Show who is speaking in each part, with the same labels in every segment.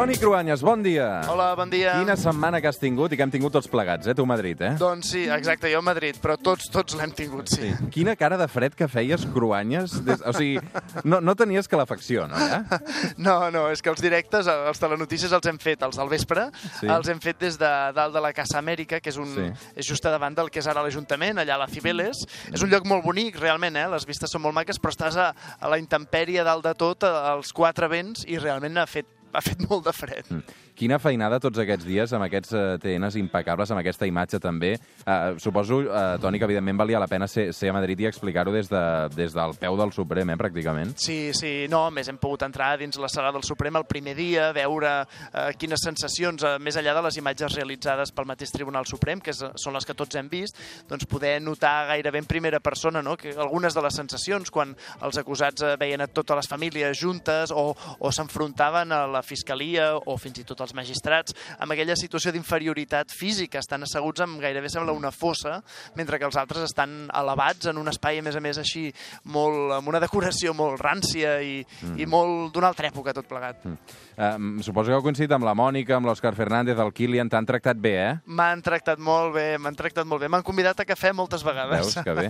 Speaker 1: Toni Cruanyes, bon dia.
Speaker 2: Hola, bon dia.
Speaker 1: Quina setmana que has tingut i que hem tingut tots plegats, eh, tu a Madrid, eh?
Speaker 2: Doncs sí, exacte, jo a Madrid, però tots tots l'hem tingut, sí.
Speaker 1: Sí. Quina cara de fred que feies, Cruanyes. Des... O sigui, no, no tenies calefacció, no? Eh?
Speaker 2: No, no, és que els directes, els telenotícies els hem fet els al vespre,
Speaker 1: Sí.
Speaker 2: els hem fet des de dalt de la Casa Amèrica, que és, un,
Speaker 1: Sí.
Speaker 2: és just a davant del que és ara l'Ajuntament, allà a la Cibeles. És un lloc molt bonic, realment, eh? les vistes són molt maques, però estàs a, a la intempèrie dalt de tot, als quatre vents, i realment ha fet, ha fet molt de fred.
Speaker 1: Mm. Quina feinada tots aquests dies amb aquests eh, TNs impecables, amb aquesta imatge també. Eh, suposo, eh, Toni, que evidentment valia la pena ser, ser a Madrid i explicar-ho des, de, des del peu del Suprem, eh, pràcticament.
Speaker 2: Sí, sí, no, més hem pogut entrar dins la sala del Suprem el primer dia, veure eh, quines sensacions, eh, més enllà de les imatges realitzades pel mateix Tribunal Suprem, que és, són les que tots hem vist, doncs poder notar gairebé en primera persona no? que algunes de les sensacions quan els acusats eh, veien a totes les famílies juntes o, o s'enfrontaven a la fiscalia o fins i tot als magistrats amb aquella situació d'inferioritat física, estan asseguts amb gairebé sembla una fossa, mentre que els altres estan elevats en un espai, a més a més, així molt, amb una decoració molt rància i, mm. i molt d'una altra època tot plegat. Mm.
Speaker 1: Eh, suposo que heu coincidit amb la Mònica, amb l'Òscar Fernández, el Kilian, t'han tractat bé, eh?
Speaker 2: M'han tractat molt bé, m'han tractat molt bé. M'han convidat a cafè moltes vegades.
Speaker 1: Veus que bé.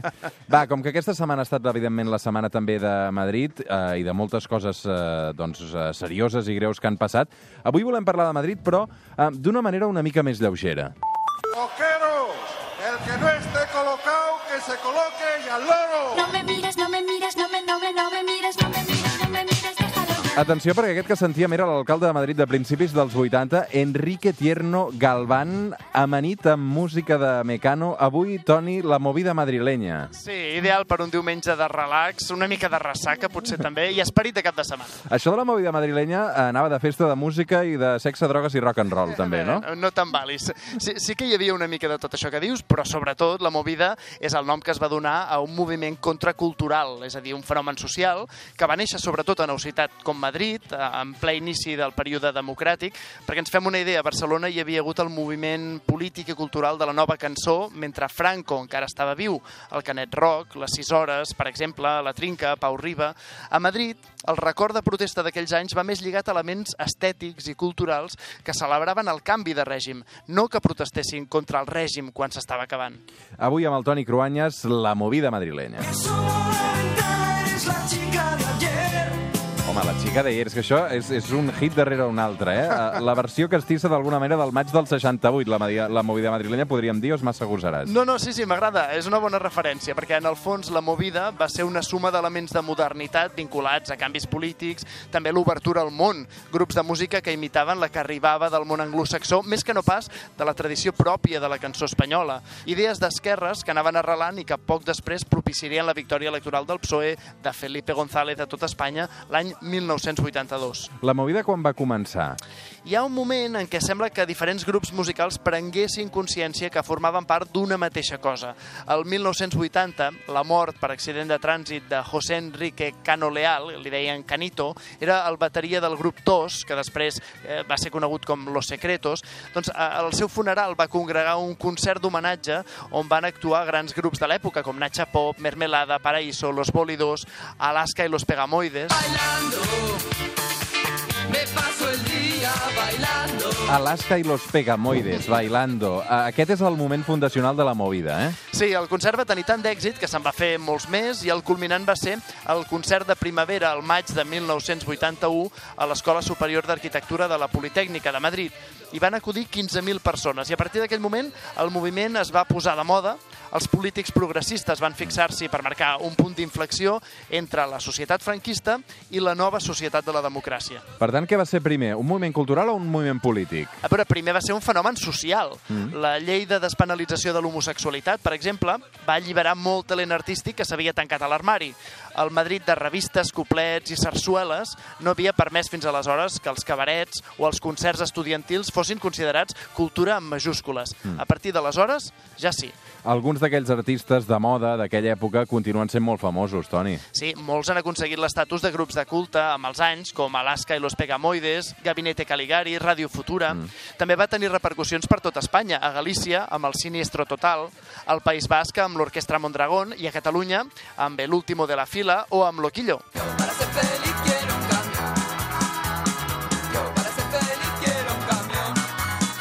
Speaker 1: Va, com que aquesta setmana ha estat, evidentment, la setmana també de Madrid eh, i de moltes coses eh, doncs, eh, serioses i greus que han passat, avui volem parlar de Madrid, però eh, d'una manera una mica més lleugera.
Speaker 3: Coqueros, el que no esté colocado, que se coloque y al loro.
Speaker 4: No me mires, no me mires, no me, no me, no me mires, no me mires, no me mires.
Speaker 1: Atenció, perquè aquest que sentíem era l'alcalde de Madrid de principis dels 80, Enrique Tierno Galván, amanit amb música de Mecano. Avui, Toni, la movida madrilenya.
Speaker 2: Sí, ideal per un diumenge de relax, una mica de ressaca potser també, i esperit de cap de setmana.
Speaker 1: Això de la movida madrilenya eh, anava de festa de música i de sexe, drogues i rock and roll, també, no?
Speaker 2: Eh, No te'n valis. Sí, sí que hi havia una mica de tot això que dius, però sobretot la movida és el nom que es va donar a un moviment contracultural, és a dir, un fenomen social que va néixer sobretot a una ciutat com Madrid, eh, en ple inici del període democràtic, perquè ens fem una idea, a Barcelona hi havia hagut el moviment polític i cultural de la nova cançó, mentre Franco encara estava viu, el Canet Rock, les 6 hores, per exemple, la Trinca, Pau Riba. A Madrid, el record de protesta d'aquells anys va més lligat a elements estètics i culturals que celebraven el canvi de règim, no que protestessin contra el règim quan s'estava acabant.
Speaker 1: Avui amb el Toni Cruanyes, la movida madrilenya. Home, la xica de és que això és, és un hit darrere un altre, eh? La versió castissa d'alguna manera del maig del 68, la, media, la movida madrilenya, podríem dir, o és massa agosaràs?
Speaker 2: No, no, sí, sí, m'agrada. És una bona referència, perquè en el fons la movida va ser una suma d'elements de modernitat vinculats a canvis polítics, també l'obertura al món, grups de música que imitaven la que arribava del món anglosaxó, més que no pas de la tradició pròpia de la cançó espanyola. Idees d'esquerres que anaven arrelant i que poc després propiciarien la victòria electoral del PSOE de Felipe González a tot Espanya l'any 1982.
Speaker 1: La movida quan va començar?
Speaker 2: Hi ha un moment en què sembla que diferents grups musicals prenguessin consciència que formaven part d'una mateixa cosa. El 1980, la mort per accident de trànsit de José Enrique Cano Leal, li deien Canito, era el bateria del grup TOS, que després eh, va ser conegut com Los Secretos. Doncs eh, al seu funeral va congregar un concert d'homenatge on van actuar grans grups de l'època, com Nacha Pop, Mermelada, Paraíso, Los Bólidos, Alaska i Los Pegamoides.
Speaker 5: El bailando.
Speaker 1: Alaska i los Pegamoides, bailando. Eh, Aquest és el moment fundacional de la movida, eh?
Speaker 2: Sí, el concert va tenir tant d'èxit que se'n va fer molts més i el culminant va ser el concert de primavera al maig de 1981 a l'Escola Superior d'Arquitectura de la Politècnica de Madrid. Hi van acudir 15.000 persones i a partir d'aquell moment el moviment es va posar de moda, els polítics progressistes van fixar-s'hi per marcar un punt d'inflexió entre la societat franquista i la nova societat de la democràcia.
Speaker 1: Per tant, què va ser primer, un moviment cultural o un moviment polític?
Speaker 2: A veure, primer va ser un fenomen social. Mm. La llei de despenalització de l'homosexualitat, per exemple, va alliberar molt talent artístic que s'havia tancat a l'armari. El Madrid de revistes, coplets i sarsueles no havia permès fins aleshores que els cabarets o els concerts estudiantils fossin considerats cultura amb majúscules. Mm. A partir d'aleshores, ja sí.
Speaker 1: Alguns d'aquells artistes de moda d'aquella època continuen sent molt famosos, Toni.
Speaker 2: Sí, molts han aconseguit l'estatus de grups de culte amb els anys, com Alaska i los Pegamoides, Gabinete Caligari, Radio Futura. Mm. També va tenir repercussions per tot Espanya, a Galícia amb el Siniestro Total, al País Basc amb l'Orquestra Mondragón i a Catalunya amb El Último de la Fila o amb Loquillo.
Speaker 5: Para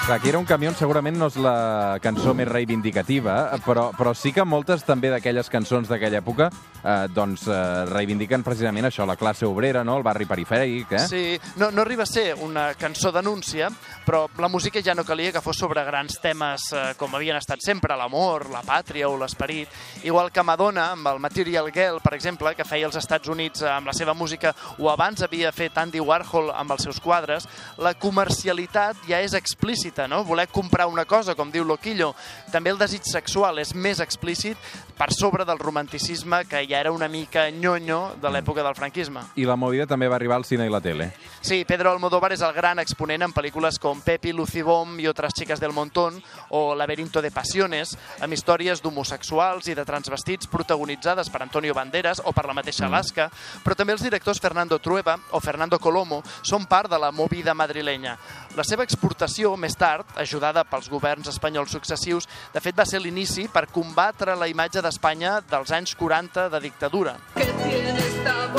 Speaker 1: Clar, aquí era un camió, segurament no és la cançó més reivindicativa, però, però sí que moltes també d'aquelles cançons d'aquella època eh, doncs eh, reivindiquen precisament això, la classe obrera, no? el barri perifèric, eh?
Speaker 2: Sí, no, no arriba a ser una cançó denúncia, però la música ja no calia que fos sobre grans temes eh, com havien estat sempre, l'amor, la pàtria o l'esperit. Igual que Madonna, amb el Material Girl, per exemple, que feia als Estats Units eh, amb la seva música, o abans havia fet Andy Warhol amb els seus quadres, la comercialitat ja és explícita, no? Voler comprar una cosa, com diu Loquillo. També el desig sexual és més explícit per sobre del romanticisme que ja era una mica nyonyo de l'època del franquisme.
Speaker 1: I la movida també va arribar al cine i la tele.
Speaker 2: Sí, Pedro Almodóvar és el gran exponent en pel·lícules com Pepi, Lucy Bomb i otras chicas del montón o Laberinto de Pasiones, amb històries d'homosexuals i de transvestits protagonitzades per Antonio Banderas o per la mateixa Alaska, però també els directors Fernando Trueba o Fernando Colomo són part de la movida madrilenya. La seva exportació, més tard, ajudada pels governs espanyols successius, de fet va ser l'inici per combatre la imatge d'Espanya dels anys 40 de dictadura.
Speaker 5: Que tiene esta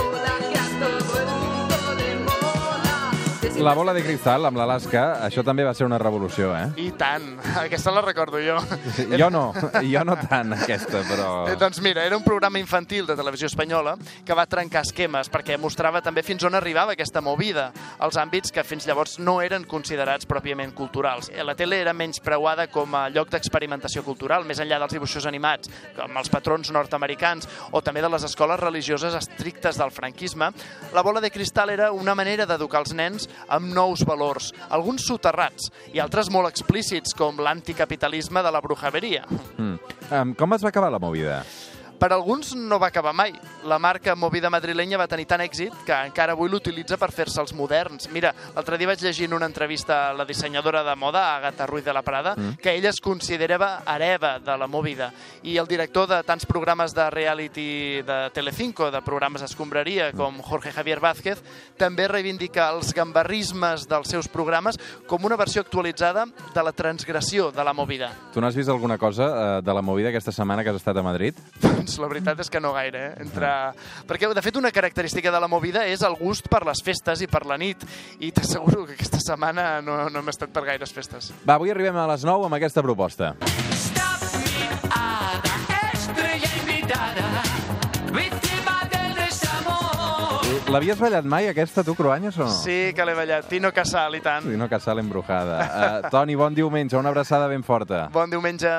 Speaker 1: La bola de cristal amb l'Alaska, això també va ser una revolució, eh?
Speaker 2: I tant, aquesta la recordo jo.
Speaker 1: Jo no, jo no tant, aquesta, però...
Speaker 2: Eh, doncs mira, era un programa infantil de televisió espanyola que va trencar esquemes perquè mostrava també fins on arribava aquesta movida, els àmbits que fins llavors no eren considerats pròpiament culturals. Eh, La tele era menys preuada com a lloc d'experimentació cultural, més enllà dels dibuixos animats, com els patrons nord-americans o també de les escoles religioses estrictes del franquisme. La bola de cristal era una manera d'educar els nens amb nous valors, alguns soterrats i altres molt explícits, com l'anticapitalisme de la brujeria.
Speaker 1: Mm. Um, com es va acabar la movida?
Speaker 2: Per alguns no va acabar mai. La marca Movida madrilenya va tenir tant èxit que encara avui l'utilitza per fer-se els moderns. Mira, l'altre dia vaig llegir en una entrevista a la dissenyadora de moda, Agatha Ruiz de la Prada, mm. que ella es considerava hereva de la Movida. I el director de tants programes de reality de Telecinco, de programes escombraria, com Jorge Javier Vázquez, també reivindica els gambarrismes dels seus programes com una versió actualitzada de la transgressió de la Movida.
Speaker 1: Tu n'has vist alguna cosa eh, de la movida aquesta setmana que has estat a Madrid?
Speaker 2: Doncs la veritat és que no gaire, eh? Entre... Perquè, de fet, una característica de la movida és el gust per les festes i per la nit. I t'asseguro que aquesta setmana no, no hem estat per gaires festes.
Speaker 1: Va, avui arribem a les 9 amb aquesta proposta.
Speaker 5: Stop me, hada, estrella invitada. Víctima del desamor.
Speaker 1: L'havies ballat mai, aquesta, tu, Cruanyes, o no?
Speaker 2: Sí que l'he ballat. Tino Casal, i tant.
Speaker 1: Sí, no, Casal embrujada. Uh, Toni, bon diumenge, una abraçada ben forta.
Speaker 2: Bon diumenge.